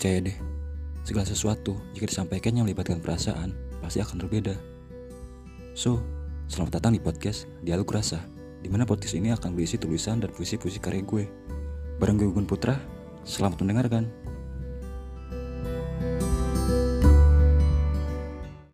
Percaya deh, segala sesuatu jika disampaikan yang melibatkan perasaan pasti akan berbeda. So, selamat datang di podcast Dialog Rasa, di mana podcast ini akan berisi tulisan dan puisi-puisi karya gue. Bareng gue Gun Putra, selamat mendengarkan.